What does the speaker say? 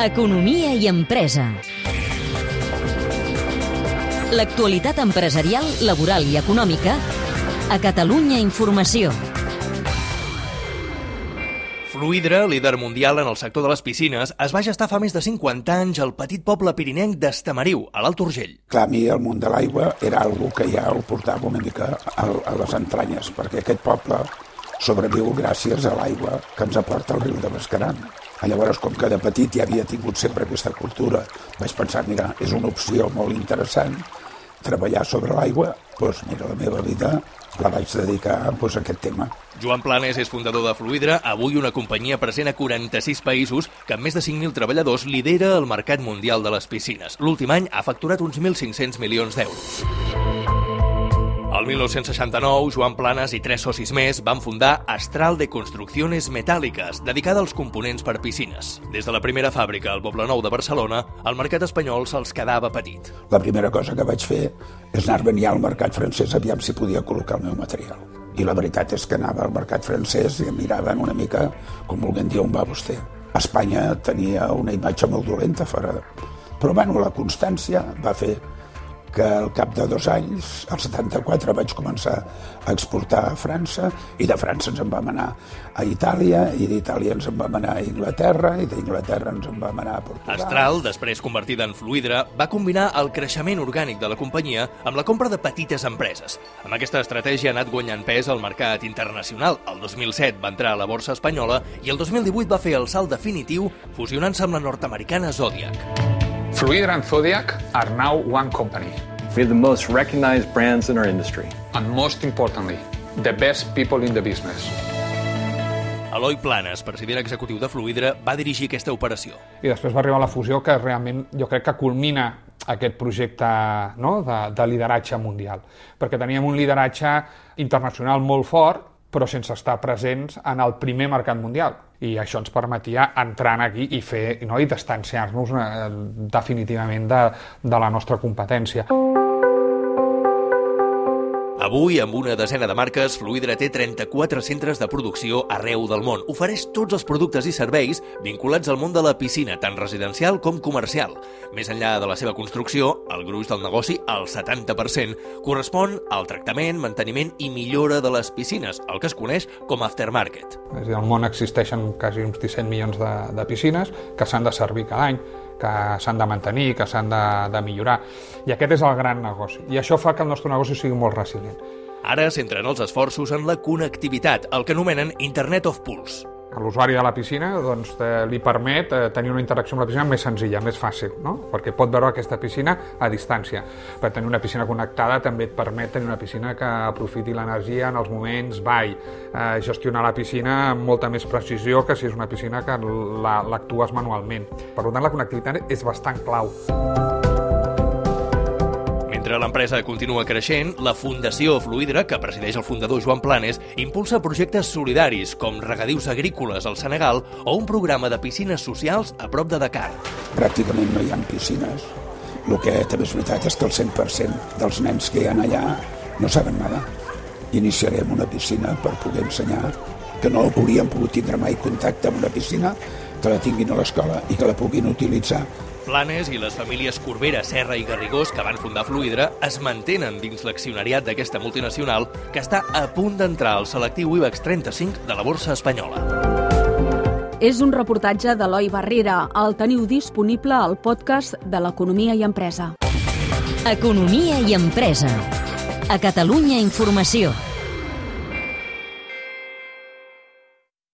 Economia i empresa. L'actualitat empresarial, laboral i econòmica a Catalunya Informació. Fluidre, líder mundial en el sector de les piscines, es va gestar fa més de 50 anys al petit poble pirinenc d'Estamariu, a l'Alt Urgell. Clar, a mi el món de l'aigua era algo que ja el portava una mica a, a les entranyes, perquè aquest poble sobreviu gràcies a l'aigua que ens aporta el riu de Mascaran. Llavors, com que de petit ja havia tingut sempre aquesta cultura, vaig pensar, mira, és una opció molt interessant treballar sobre l'aigua, doncs mira, la meva vida la vaig dedicar doncs, a aquest tema. Joan Planes és fundador de Fluidra, avui una companyia present a 46 països que amb més de 5.000 treballadors lidera el mercat mundial de les piscines. L'últim any ha facturat uns 1.500 milions d'euros. El 1969, Joan Planes i tres socis més van fundar Astral de Construcciones Metàl·liques, dedicada als components per piscines. Des de la primera fàbrica al Nou de Barcelona, el mercat espanyol se'ls quedava petit. La primera cosa que vaig fer és anar a venir al mercat francès aviam si podia col·locar el meu material. I la veritat és que anava al mercat francès i em miraven una mica com volguent dir on va vostè. Espanya tenia una imatge molt dolenta fora. Però, bueno, la constància va fer que al cap de dos anys, al 74, vaig començar a exportar a França i de França ens en vam anar a Itàlia i d'Itàlia ens en vam anar a Inglaterra i d'Inglaterra ens en vam anar a Portugal. Astral, després convertida en Fluidra, va combinar el creixement orgànic de la companyia amb la compra de petites empreses. Amb aquesta estratègia ha anat guanyant pes al mercat internacional. El 2007 va entrar a la borsa espanyola i el 2018 va fer el salt definitiu fusionant-se amb la nord-americana Zodiac. Fluidra and Zodiac are now one company. We have the most recognized brands in our industry. And most importantly, the best people in the business. Eloi Planes, president executiu de Fluidra, va dirigir aquesta operació. I després va arribar la fusió que realment jo crec que culmina aquest projecte no? de, de lideratge mundial, perquè teníem un lideratge internacional molt fort, però sense estar presents en el primer mercat mundial. I això ens permetia entrar aquí i fer no? i distanciar-nos eh, definitivament de, de la nostra competència. Avui, amb una desena de marques, Fluidra té 34 centres de producció arreu del món. Ofereix tots els productes i serveis vinculats al món de la piscina, tant residencial com comercial. Més enllà de la seva construcció, el gruix del negoci, el 70%, correspon al tractament, manteniment i millora de les piscines, el que es coneix com aftermarket. Al món existeixen quasi uns 17 milions de, de piscines que s'han de servir cada any que s'han de mantenir, que s'han de, de millorar. I aquest és el gran negoci. I això fa que el nostre negoci sigui molt resilient. Ara centren els esforços en la connectivitat, el que anomenen Internet of Pools a l'usuari de la piscina doncs, eh, li permet eh, tenir una interacció amb la piscina més senzilla, més fàcil, no? perquè pot veure aquesta piscina a distància. Per tenir una piscina connectada també et permet tenir una piscina que aprofiti l'energia en els moments ball, eh, gestionar la piscina amb molta més precisió que si és una piscina que l'actues manualment. Per tant, la connectivitat és bastant clau. Mentre l'empresa continua creixent, la Fundació Fluidra, que presideix el fundador Joan Planes, impulsa projectes solidaris com regadius agrícoles al Senegal o un programa de piscines socials a prop de Dakar. Pràcticament no hi ha piscines. El que també és veritat és que el 100% dels nens que hi ha allà no saben nedar. Iniciarem una piscina per poder ensenyar que no haurien pogut tindre mai contacte amb una piscina, que la tinguin a l'escola i que la puguin utilitzar Planes i les famílies Corbera, Serra i Garrigós que van fundar Fluidra es mantenen dins l'accionariat d'aquesta multinacional que està a punt d'entrar al selectiu IBEX 35 de la borsa espanyola. És un reportatge d'Eloi Barrera. El teniu disponible al podcast de l'Economia i Empresa. Economia i Empresa. A Catalunya Informació.